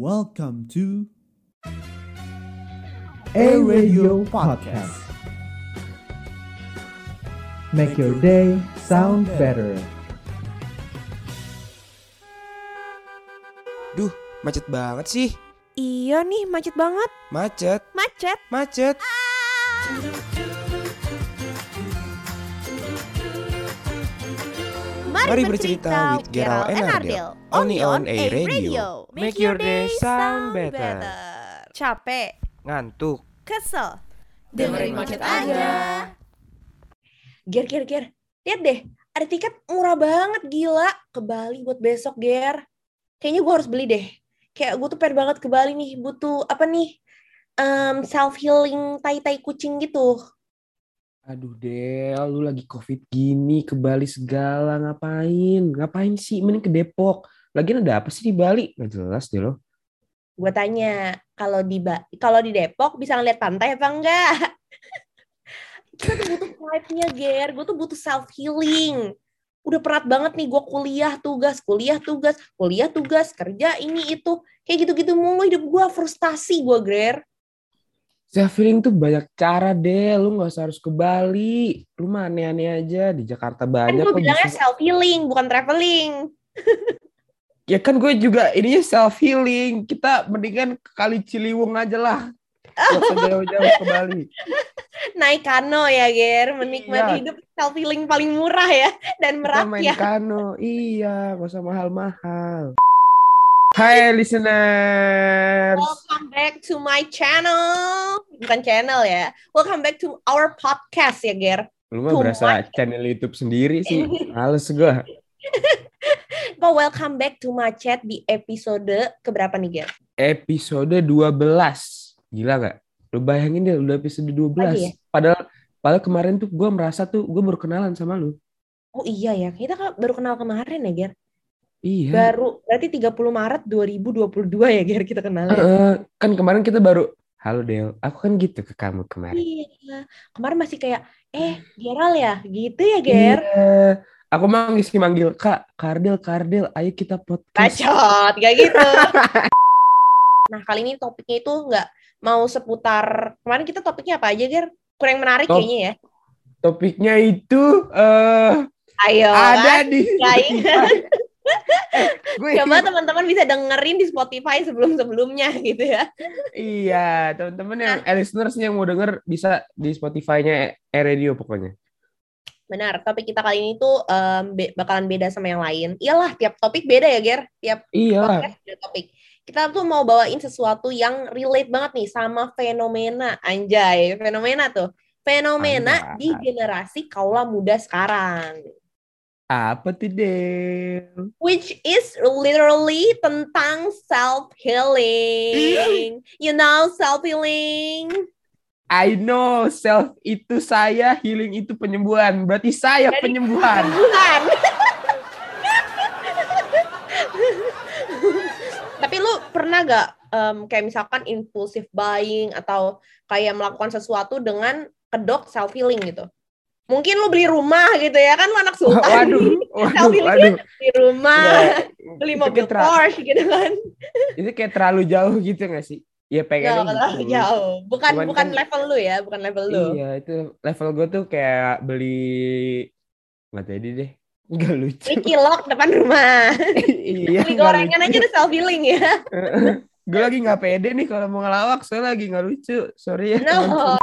Welcome to A Radio Podcast. Make your day sound better. Duh, macet banget sih. Iya nih, macet banget. Macet, Macet. macet. Mari bercerita with Gerald and Ardel. Only on A Radio. Make your day sound better. Capek, Ngantuk. kesel. Dengerin macet aja. Ger, ger, ger. Lihat deh, ada tiket murah banget gila ke Bali buat besok, Ger. Kayaknya gue harus beli deh. Kayak gue tuh pengen banget ke Bali nih, butuh apa nih? Em, self healing tai-tai kucing gitu. Aduh Del, lu lagi covid gini ke Bali segala ngapain? Ngapain sih? Mending ke Depok. Lagian ada apa sih di Bali? Gak jelas deh lo. Gue tanya, kalau di Ba- kalau di Depok bisa ngeliat pantai apa enggak? Kita tuh butuh vibe-nya, Ger. Gue tuh butuh self healing. Udah berat banget nih gue kuliah tugas, kuliah tugas, kuliah tugas, kerja ini itu. Kayak gitu-gitu mulu hidup gue frustasi gue, Ger. Self healing tuh banyak cara deh. Lu gak usah harus ke Bali. Lu mah aneh-aneh aja. Di Jakarta Kan banyak gue kok bilangnya bisa. self healing, bukan traveling. Ya kan gue juga ininya self healing. Kita mendingan ke Kali Ciliwung aja lah. Gak usah jauh-jauh ke Bali. Naik kano ya, Ger. Menikmati Iya. hidup self healing paling murah ya. Dan Kita main merakyat. kano. Iya, gak usah mahal-mahal. Hai listeners. Welcome back to my channel. Bukan channel ya. Welcome back to our podcast ya, Ger. Lu mah berasa channel YouTube sendiri sih. Males gue. Kok welcome back to my chat di episode keberapa nih, Ger? Episode 12. Gila gak? Lu bayangin deh udah episode 12. Lagi ya? Padahal padahal kemarin tuh gue merasa tuh gue baru kenalan sama lu. Oh iya ya, kita kan baru kenal kemarin ya, Ger. Iya. Baru, berarti 30 Maret 2022 ya, Ger, kita kenal ya. Heeh, kan kemarin kita baru Halo Del, aku kan gitu ke kamu kemarin. Iya, kemarin masih kayak, eh, Geral ya? Gitu ya, Ger? Iya. Aku mah ngisi manggil Kak, Kardel, Kardel, ayo kita podcast. Bacot, kayak gitu. nah, kali ini topiknya itu nggak mau seputar, kemarin kita topiknya apa aja, Ger? Kurang menarik Top- kayaknya ya. Topiknya itu eh Ayo, ada kan? di. Gue Coba teman-teman bisa dengerin di Spotify sebelum-sebelumnya gitu ya. Iya, teman-teman yang eh, listeners yang mau denger bisa di Spotify-nya E-Radio pokoknya. Benar, topik kita kali ini tuh em, be- bakalan beda sama yang lain. Iyalah, tiap topik beda ya, Ger. Tiap Iya topik. Kita tuh mau bawain sesuatu yang relate banget nih sama fenomena. Anjay, fenomena tuh. Fenomena Anjay. di generasi kaula muda sekarang. Apa tuh, Del? Which is literally tentang self-healing. You know self-healing? I know self itu saya, healing itu penyembuhan. Berarti saya Jadi- penyembuhan. Bukan. Tapi lu pernah gak em, kayak misalkan impulsive buying atau kayak melakukan sesuatu dengan kedok self healing gitu? Mungkin lu beli rumah gitu ya kan lu anak sultan Waduh, waduh, Self-healing waduh. beli rumah, Nggak, beli mobil Porsche gitu kan. Itu kayak terlalu jauh gitu gak sih? Ya Gak pengennya terlalu gitu. jauh. Bukan Cuman bukan kan- level lu ya, bukan level lu. Iya, itu level gue tuh kayak beli nggak jadi deh. Nggak lucu. Beli kilok depan rumah. iya, Beli gorengan aja udah self healing ya. gue lagi nggak pede nih kalau mau ngelawak soalnya lagi nggak lucu sorry ya No.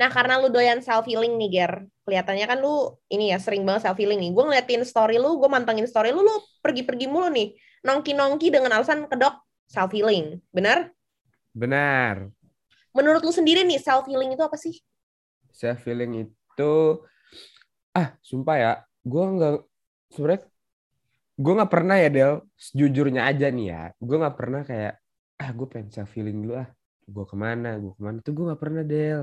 Nah, karena lu doyan self healing nih, Ger. Kelihatannya kan lu ini ya sering banget self healing nih. Gue ngeliatin story lu, gue mantengin story lu, lu pergi-pergi mulu nih. Nongki-nongki dengan alasan kedok self healing. Benar? benar Menurut lu sendiri nih, self healing itu apa sih? saya feeling itu ah sumpah ya gue nggak sebenarnya gue nggak pernah ya Del sejujurnya aja nih ya gue nggak pernah kayak ah gue pengen self feeling dulu ah gue ke mana gue ke mana tuh gue nggak pernah Del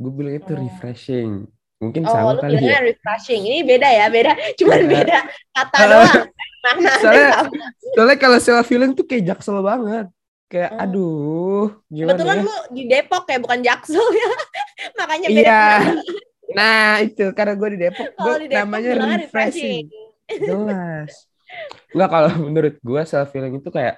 gue bilang itu Oh. refreshing mungkin Oh, sama kali ya refreshing. Ini beda ya, beda. Cuman Iya. beda kata doang. Nah, Soalnya- soalnya kalau self feeling tuh kayak jaksel banget kayak Oh. aduh gimana Kebetulan ya lu di Depok ya, bukan Jaksel ya. Makanya beda. Iya. nah itu karena gue di Depok gue di Depok namanya bilangnya refreshing jelas Enggak kalau menurut gue self healing itu kayak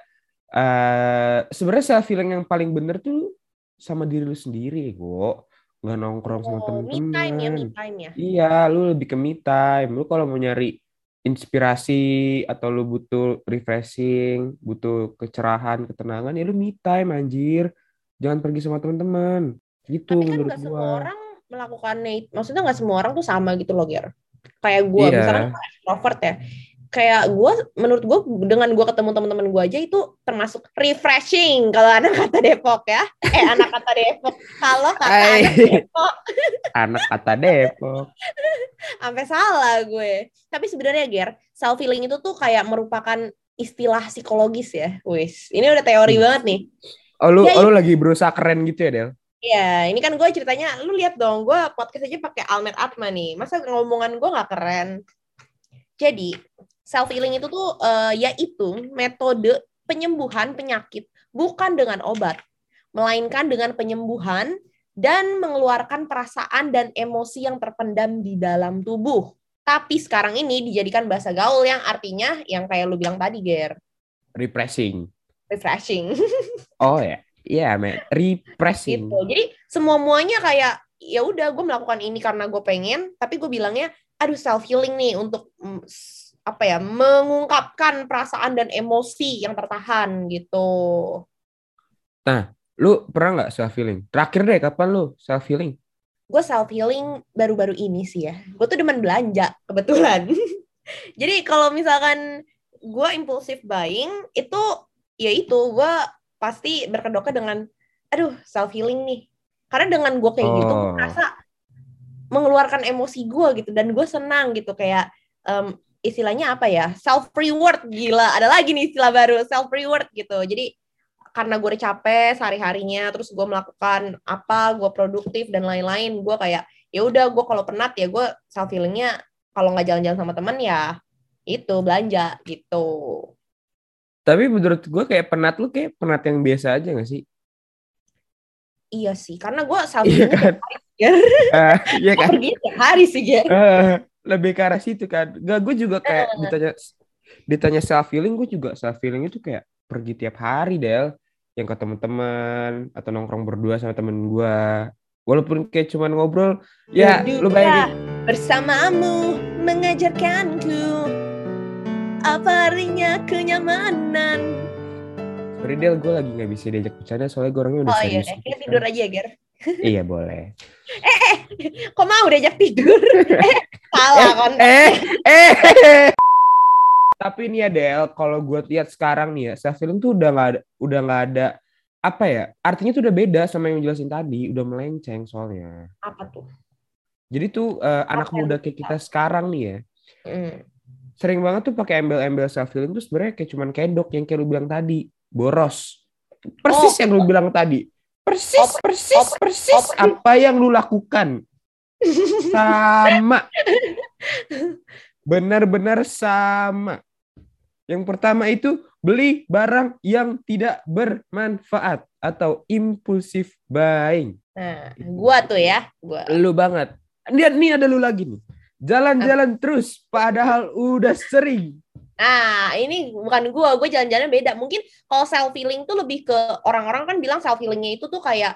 eh sebenarnya self healing yang paling bener tuh sama diri lu sendiri, Go. Nggak nongkrong sama Oh, me time ya, me temen-temen. time ya. Iya, lu lebih ke me time. Lu kalau mau nyari inspirasi atau lu butuh refreshing, butuh kecerahan, ketenangan, ya lu me time anjir. Jangan pergi sama teman-teman. Gitu Tapi kan menurut semua gua. orang melakukannya. itu. Maksudnya nggak semua orang tuh sama gitu loh, Ger. Kayak gue, Iya. misalkan gue extrovert ya. Kayak gue, menurut gue dengan gue ketemu teman-teman gue aja itu termasuk refreshing kalau anak kata Depok ya. Eh anak kata Depok. Kalau kata Ay. anak Depok, Anak kata Depok. sampai salah gue. Tapi sebenarnya Ger, self healing itu tuh kayak merupakan istilah psikologis ya. Wis, ini udah teori Hmm. banget nih. Oh lu, Ya, oh, lu lagi berusaha keren gitu ya, Del? Iya, ini kan gue ceritanya, lu lihat dong, gue podcast aja pakai Almet Atma nih. Masa ngomongan gue nggak keren? Jadi, self healing itu tuh eh, yaitu metode penyembuhan penyakit bukan dengan obat, melainkan dengan penyembuhan dan mengeluarkan perasaan dan emosi yang terpendam di dalam tubuh. Tapi sekarang ini dijadikan bahasa gaul yang artinya yang kayak lu bilang tadi, Ger, Repressing. refreshing. Oh ya. Iya, men. Repressing. gitu. Jadi semua muanya kayak ya udah gue melakukan ini karena gue pengen, tapi gue bilangnya aduh self healing nih untuk mm, apa ya mengungkapkan perasaan dan emosi yang tertahan gitu. Lu pernah nggak self healing? Terakhir deh, kapan lu self healing? Gue self healing baru-baru ini sih ya. Gue tuh demen belanja kebetulan. Jadi kalau misalkan gue impulsif buying itu ya itu gue pasti berkedoknya dengan aduh self healing nih. Karena dengan gue kayak gitu gue Oh. merasa mengeluarkan emosi gue gitu dan gue senang gitu kayak em, istilahnya apa ya self reward gila ada lagi nih istilah baru self reward gitu jadi karena gue udah capek sehari harinya terus gue melakukan apa gue produktif dan lain-lain gue kayak ya udah gue kalau penat ya gue self healingnya kalau nggak jalan-jalan sama temen ya itu belanja gitu Tapi menurut gue kayak penat lu kayak penat yang biasa aja gak sih? iya sih karena gue self Iya healing kan? Ger. Ah, Iya kan? pergi tiap hari sih Ger. Eh, lebih ke arah situ kan. Gak, gue juga kayak ditanya ditanya self healing, gue juga self healing itu kayak pergi tiap hari Del. Yang ke teman-teman atau nongkrong berdua sama temen gue. Walaupun kayak cuman ngobrol, ya lu bayangin. bersamamu mengajarkanku apa artinya kenyamanan. Sorry Del, gue lagi gak bisa diajak bercanda soalnya gue orangnya udah Oh iya, gitu kita kan. tidur aja ya, Ger. Iya boleh. Kok mau diajak tidur? eh, salah kan? Eh, eh. Tapi nih ya Del, kalau gue lihat sekarang nih ya, self healing tuh udah nggak ada, udah nggak ada apa ya? Artinya tuh udah beda sama yang jelasin tadi, udah melenceng soalnya. Apa tuh? Jadi tuh eh, anak muda kayak kita sekarang nih ya, Hmm. sering banget tuh pakai embel-embel self healing tuh sebenarnya kayak cuman kedok yang kayak lu bilang tadi, boros. Persis Oh. yang lu bilang tadi. Persis, Oh, persis, oh, persis oh. apa yang lu lakukan. Sama. Benar-benar sama. Yang pertama itu beli barang yang tidak bermanfaat atau impulsif buying. Nah, gua tuh ya, gua. Lu banget. Dia nih ada lu lagi nih. Jalan-jalan terus padahal udah sering. Nah, ini bukan gua, gua jalan-jalan beda. Mungkin kalau self healing tuh lebih ke orang-orang kan bilang self healingnya itu tuh kayak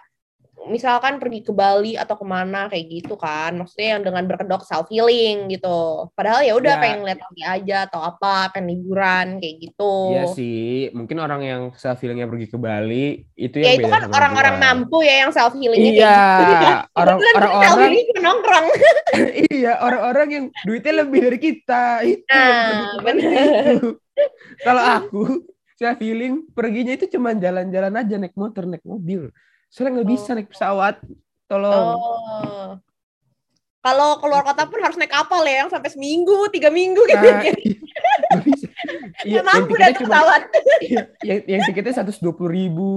misalkan pergi ke Bali atau ke mana kayak gitu kan. Maksudnya yang dengan berkedok self healing gitu. Padahal ya udah Ya. pengen lihat lagi aja atau apa, pengen liburan kayak gitu. Iya sih, mungkin orang yang self healingnya pergi ke Bali itu Ya yang itu beda kan orang-orang mampu ya yang self healingnya Iya, gitu. orang healing cuma nongkrong. iya, orang-orang yang duitnya lebih dari kita itu Nah, itu. Kalau aku self healing perginya itu cuma jalan-jalan aja naik motor, naik mobil. Soalnya nggak bisa Oh. naik pesawat. Tolong. Oh. Kalau keluar kota pun harus naik kapal ya, yang sampai seminggu, tiga minggu gitu. Nah, bisa. Iya, Nggak mampu cuma- pesawat. iya, yang, yang tiketnya seratus dua puluh ribu.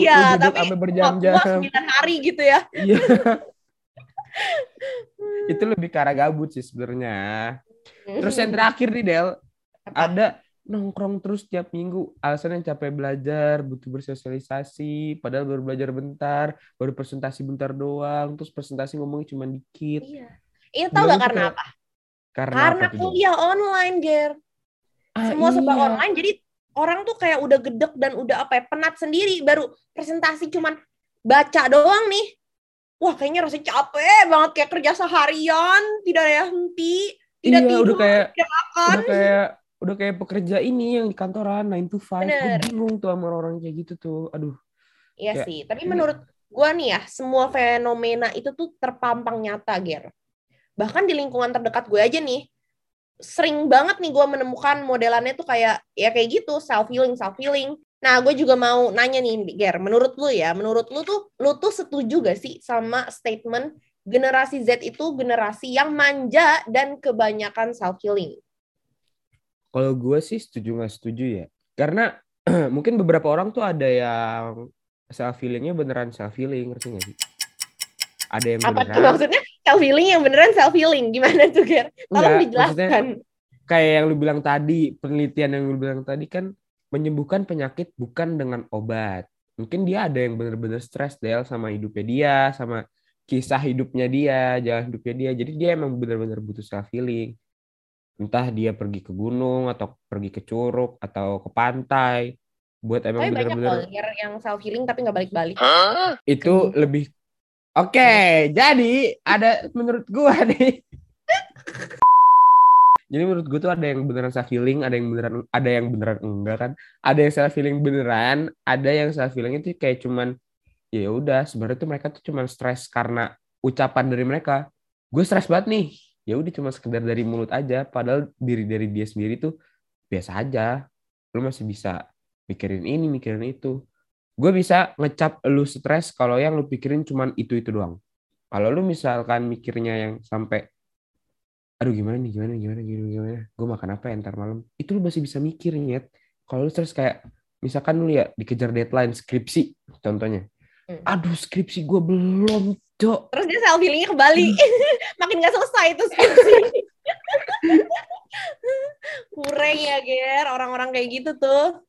Iya, tapi sampai berjam-jam. 9 hari gitu ya. Iya. itu lebih ke arah gabut sih sebenarnya. Terus yang terakhir nih Del, Apa? ada nongkrong terus tiap minggu. Alasannya capek belajar, butuh bersosialisasi, padahal baru belajar bentar, baru presentasi bentar doang, terus presentasi ngomongnya cuma dikit. Iya. Itu tau gak karena kayak- apa? Karena, Karena apa kuliah online, Ger. Ah, Semua iya. online, jadi orang tuh kayak udah gedek dan udah apa ya penat sendiri baru presentasi cuman baca doang nih wah kayaknya rasanya capek banget kayak kerja seharian tidak ada henti tidak Iya, tidur udah kayak tidak makan udah kayak udah kayak pekerja ini yang di kantoran 9 to 5. Gue bingung tuh sama orang kayak gitu tuh. Aduh. Iya Kayak, sih, tapi menurut gua nih ya, semua fenomena itu tuh terpampang nyata, Ger. Bahkan di lingkungan terdekat gue aja nih, sering banget nih gua menemukan modelannya tuh kayak, ya kayak gitu, self-healing, self-healing. Nah, gue juga mau nanya nih, Ger, menurut lu ya, menurut lu tuh, lu tuh setuju gak sih sama statement generasi Z itu generasi yang manja dan kebanyakan self-healing? Kalau gue sih setuju nggak setuju ya. Karena mungkin beberapa orang tuh ada yang self healingnya beneran self healing, ngerti nggak sih? Ada yang Apa tuh beneran. maksudnya self-healing yang beneran self-healing? Gimana tuh, Ger? Tolong Enggak, dijelaskan. kayak yang lu bilang tadi, penelitian yang lu bilang tadi kan menyembuhkan penyakit bukan dengan obat. Mungkin dia ada yang bener-bener stres Del sama hidupnya dia, sama kisah hidupnya dia, jalan hidupnya dia. Jadi dia emang bener-bener butuh self healing. Entah dia pergi ke gunung atau pergi ke curug atau ke pantai buat emang Tapi banyak bener-bener Ger, yang self-healing tapi nggak balik-balik. itu lebih Oke, jadi ada menurut gua nih. Jadi menurut gua tuh ada yang beneran self healing, ada yang beneran ada yang beneran enggak kan. Ada yang self healing beneran, ada yang self healing itu kayak cuman ya udah sebenarnya tuh mereka tuh cuman stres karena ucapan dari mereka. Gue stres banget nih. Ya udah cuma sekedar dari mulut aja, padahal diri dari dia sendiri tuh biasa aja. Lu masih bisa mikirin ini, mikirin itu gue bisa ngecap lu stres kalau yang lu pikirin cuman itu itu doang. Kalau lu misalkan mikirnya yang sampai aduh gimana nih gimana gimana gimana gimana gue makan apa ya ntar malam itu lu masih bisa mikir ya kalau lu stres kayak misalkan lu ya dikejar deadline skripsi contohnya Hmm. aduh skripsi gue belum cok Terus dia self-healingnya ke Bali. Hmm. Makin nggak selesai itu skripsi. Kurang ya, Ger. Orang-orang kayak gitu tuh.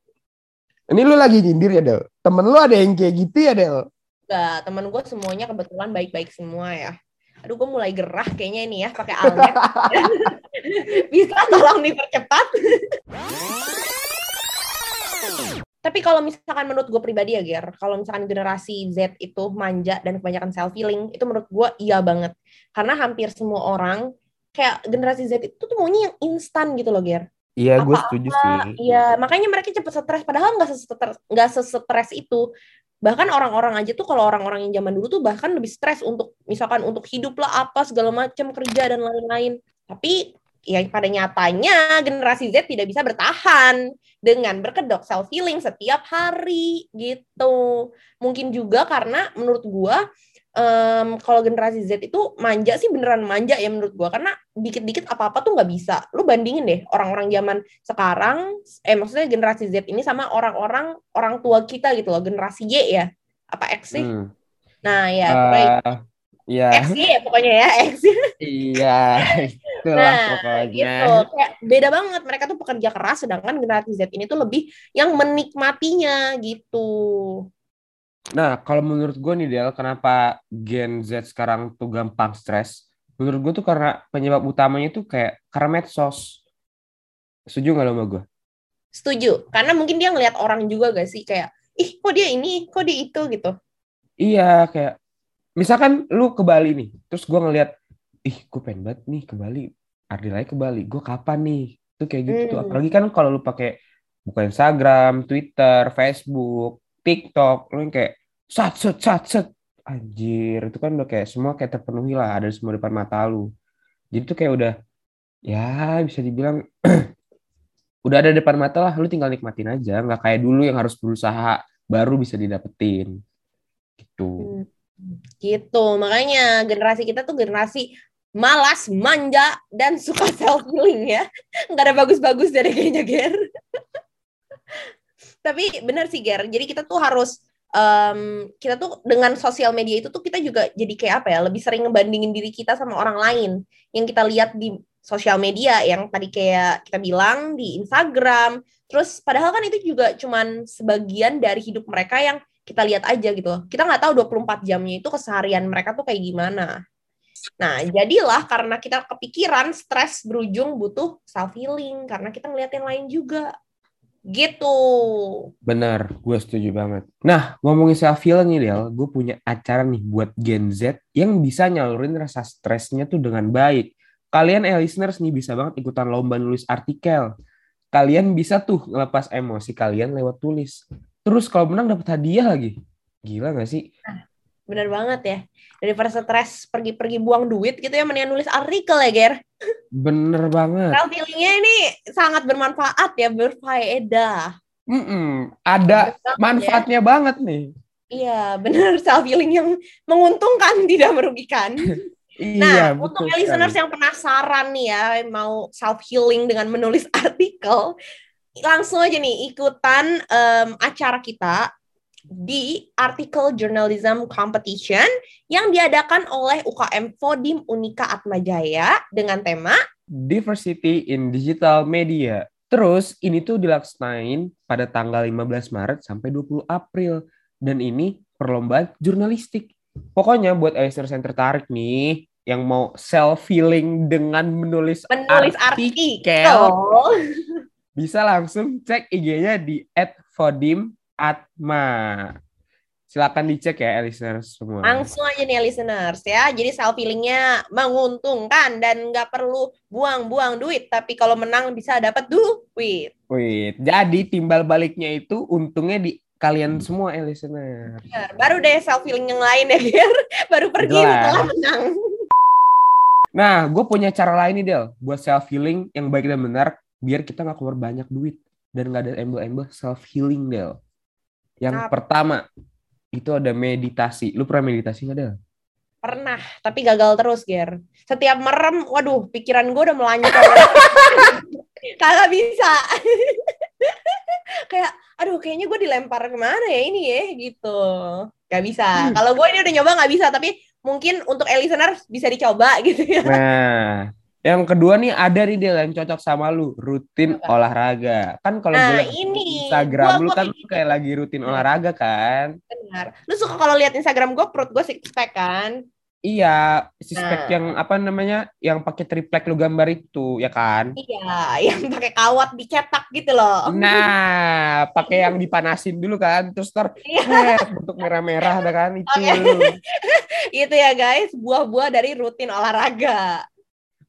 ini lu lagi nyindir ya Del temen lu ada yang kayak gitu ya Del Gak, teman gue semuanya kebetulan baik-baik semua ya. Aduh, gue mulai gerah kayaknya ini ya, pakai almet. Bisa tolong dipercepat. Tapi kalau misalkan menurut gue pribadi ya, Ger, kalau misalkan generasi Z itu manja dan kebanyakan self-healing, itu menurut gue iya banget. Karena hampir semua orang, kayak generasi Z itu tuh maunya yang instan gitu loh, Ger. iya gue setuju sih Iya, makanya mereka cepet stres. Padahal nggak sesetres, nggak sesetres itu. Bahkan orang-orang aja tuh kalau orang-orang yang zaman dulu tuh bahkan lebih stres untuk misalkan untuk hidup lah apa segala macam kerja dan lain-lain. Tapi ya pada nyatanya generasi Z tidak bisa bertahan dengan berkedok self healing setiap hari gitu. Mungkin juga karena menurut gua em, kalau generasi Z itu manja sih beneran manja ya menurut gua karena dikit-dikit apa-apa tuh nggak bisa. Lu bandingin deh orang-orang zaman sekarang, eh maksudnya generasi Z ini sama orang-orang orang tua kita gitu loh, generasi Y ya, apa X sih? Hmm. Nah ya, Eh, Iya, X Y ya pokoknya ya X. iya, itulah Nah, pokoknya. gitu. Kayak beda banget. Mereka tuh pekerja keras, sedangkan generasi Z ini tuh lebih yang menikmatinya gitu. Nah, kalau menurut gue nih Del, kenapa Gen Z sekarang tuh gampang stres? Menurut gue tuh karena penyebab utamanya tuh kayak karena medsos. Setuju nggak lo sama gue? Setuju. Karena mungkin dia ngelihat orang juga gak sih kayak, ih kok dia ini, kok dia itu gitu. Iya, kayak misalkan lu ke Bali nih, terus gue ngeliat, ih gue pengen banget nih ke Bali, Ardilai ke Bali, gue kapan nih? Tuh kayak gitu tuh. Hmm. Apalagi kan kalau lu pakai buka Instagram, Twitter, Facebook, TikTok, lu yang kayak sat set sat set, anjir itu kan udah kayak semua kayak terpenuhi lah, ada semua depan mata lu. Jadi tuh kayak udah, ya bisa dibilang udah ada depan mata lah, lu tinggal nikmatin aja, nggak kayak dulu yang harus berusaha baru bisa didapetin. Gitu. Hmm. Gitu. Makanya generasi kita tuh generasi malas, manja, dan suka self healing ya. Nggak ada bagus-bagus dari kayaknya Ger. Tapi benar sih Ger. Jadi kita tuh harus em, kita tuh dengan sosial media itu tuh kita juga jadi kayak apa ya? Lebih sering ngebandingin diri kita sama orang lain yang kita lihat di sosial media yang tadi kayak kita bilang di Instagram. Terus padahal kan itu juga cuman sebagian dari hidup mereka yang kita lihat aja gitu. Kita nggak tahu 24 jamnya itu keseharian mereka tuh kayak gimana. Nah, jadilah karena kita kepikiran stres berujung butuh self healing karena kita ngeliat yang lain juga. Gitu. Bener, gue setuju banget. Nah, ngomongin self healing nih Del, gue punya acara nih buat Gen Z yang bisa nyalurin rasa stresnya tuh dengan baik. Kalian eh listeners nih bisa banget ikutan lomba nulis artikel. Kalian bisa tuh ngelepas emosi kalian lewat tulis. Terus kalau menang dapat hadiah lagi. Gila gak sih? Bener banget ya. Daripada stres pergi-pergi buang duit gitu ya, mendingan nulis artikel ya, Ger. Bener banget. Self healingnya ini sangat bermanfaat ya, berfaedah. Mm-mm, ada Bener ya. manfaatnya banget nih. Iya, bener self healing yang menguntungkan tidak merugikan. iya, Nah, untuk betul listeners sekali. yang penasaran nih ya, mau self healing dengan menulis artikel, langsung aja nih ikutan em, acara kita di Article Journalism Competition yang diadakan oleh UKM Fodim Unika Atmajaya dengan tema Diversity in Digital Media. Terus ini tuh dilaksanain pada tanggal 15 Maret sampai 20 April. Dan ini perlombaan jurnalistik. Pokoknya buat listeners yang tertarik nih, yang mau self-healing dengan menulis, menulis artikel, artikel. bisa langsung cek IG-nya di @fodim_atma. Silakan dicek ya listeners semua. Langsung aja nih listeners ya. Jadi self healingnya menguntungkan dan nggak perlu buang-buang duit. Tapi kalau menang bisa dapat duit. Wih, jadi timbal baliknya itu untungnya di kalian semua ya listener. Benar. Baru deh self healing yang lain ya biar baru pergi Jelas. setelah menang. Nah, gue punya cara lain nih Del, buat self healing yang baik dan benar, biar kita nggak keluar banyak duit dan nggak ada embel-embel self healing Del. Yang Apa? pertama itu ada meditasi. Lu pernah meditasi nggak Del? Pernah, tapi gagal terus, Ger. Setiap merem, waduh, pikiran gue udah melanjut. Kagak bisa. Kayak, aduh, kayaknya gue dilempar ke mana ya ini ya, gitu. Gak bisa. Kalau gue ini udah nyoba gak bisa, tapi mungkin untuk listener bisa dicoba gitu ya. Nah, yang kedua nih ada nih Del yang cocok sama lu, rutin olahraga. Kan kalau Nah, ini. Instagram Gua- lu kan kayak gitu. kayak lagi rutin olahraga kan? Benar. Lu suka kalau lihat Instagram gue, perut gue six pack kan? Iya, si spek Nah. yang apa namanya, yang pakai triplek lu gambar itu, ya kan? Iya, yang pakai kawat dicetak gitu loh. Nah, pakai yang dipanasin dulu kan, terus ter Iya. set, bentuk merah-merah ada kan itu. Oke. Itu ya guys, buah-buah dari rutin olahraga.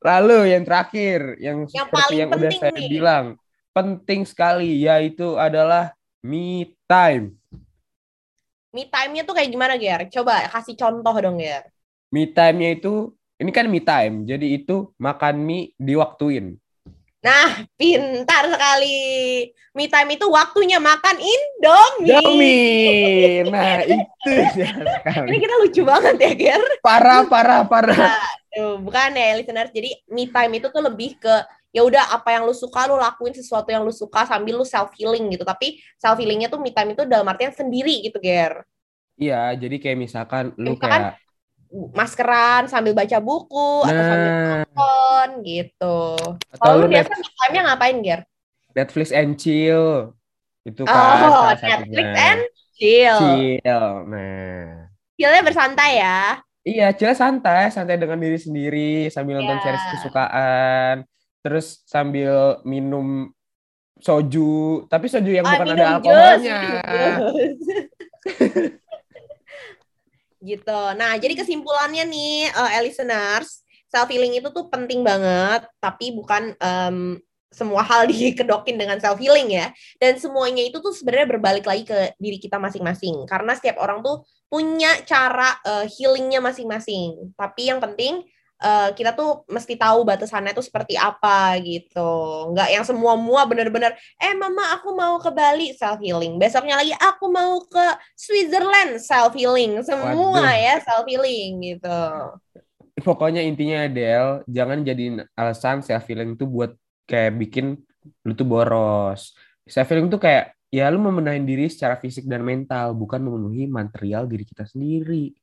Lalu yang terakhir, yang, Yang seperti yang udah saya nih. bilang, penting sekali yaitu adalah me time. Me time-nya tuh kayak gimana, Ger? Coba kasih contoh dong, Ger. Me time-nya itu ini kan me time, jadi itu makan mie diwaktuin. Nah, pintar sekali. Me time itu waktunya makan Indomie. Indomie. Nah, itu dia Ini sekali. kita lucu banget ya, Ger. Parah, parah, parah. Tuh, bukan ya, listeners. Jadi me time itu tuh lebih ke ya udah apa yang lu suka lu lakuin sesuatu yang lu suka sambil lu self healing gitu. Tapi self healingnya tuh me time itu dalam artian sendiri gitu, Ger. Iya, jadi kayak misalkan lu Misalkan kayak Maskeran sambil baca buku atau sambil nah, nonton gitu. atau Kalau lu biasa me time-nya ngapain, Ger? Netflix and chill. Itu kan Oh, Netflix satunya. and chill. chill. Nah, Chillnya bersantai ya. Iya, chill santai, santai dengan diri sendiri sambil nonton Iya. series kesukaan, terus sambil minum soju, tapi soju yang Ah, bukan ada alkoholnya. gitu. Nah, jadi kesimpulannya nih, eh, listeners, self healing itu tuh penting banget, tapi bukan em, semua hal dikedokin dengan self healing ya. Dan semuanya itu tuh sebenarnya berbalik lagi ke diri kita masing-masing. Karena setiap orang tuh punya cara eh, healingnya masing-masing. Tapi yang penting eh, kita tuh mesti tahu batasannya tuh seperti apa gitu. Nggak yang semua mua bener-bener eh mama aku mau ke Bali self healing besoknya lagi aku mau ke Switzerland self healing semua Waduh. ya self healing gitu Pokoknya intinya Del, jangan jadiin alasan self healing itu buat kayak bikin lu tuh boros. Self healing tuh kayak ya lu memenuhi diri secara fisik dan mental, bukan memenuhi material diri kita sendiri.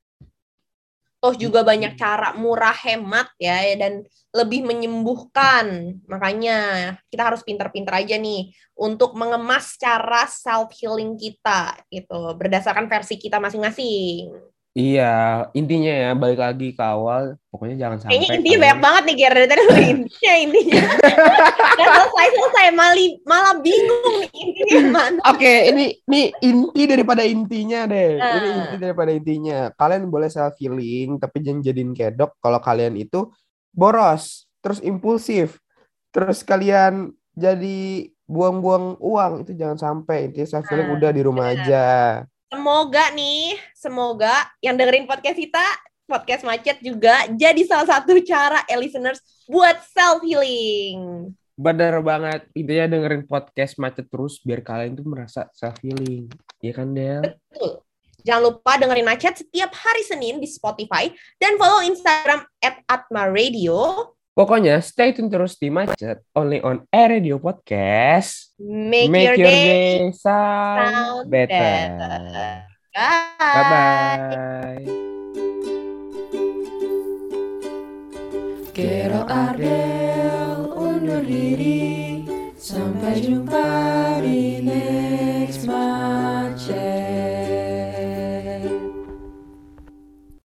toh juga banyak cara murah hemat ya dan lebih menyembuhkan makanya kita harus pinter-pinter aja nih untuk mengemas cara self healing kita gitu berdasarkan versi kita masing-masing Iya, intinya ya balik lagi ke awal, pokoknya jangan sampai Kayaknya intinya kalian- banyak banget nih Ger dari tadi lu intinya intinya. Gak selesai selesai malah malah bingung nih intinya mana. Oke, ini ini inti daripada intinya deh. Ini Nah. inti daripada intinya. Kalian boleh self healing, tapi jangan jadiin kedok kalau kalian itu boros, terus impulsif, terus kalian jadi buang-buang uang itu jangan sampai. Intinya self healing Nah, udah di rumah benar. aja. Semoga nih, semoga yang dengerin podcast kita, podcast macet juga jadi salah satu cara eh, listeners buat self healing. Bener banget. Intinya dengerin podcast macet terus biar kalian tuh merasa self healing. Iya kan, Del? Betul. Jangan lupa dengerin macet setiap hari Senin di Spotify dan follow Instagram at Atma Radio. Pokoknya stay tune terus di macet only on Air Radio Podcast. Make, your, day, sound, sound better. better. Bye. Bye bye. Kero Ardel undur diri Sampai jumpa di next month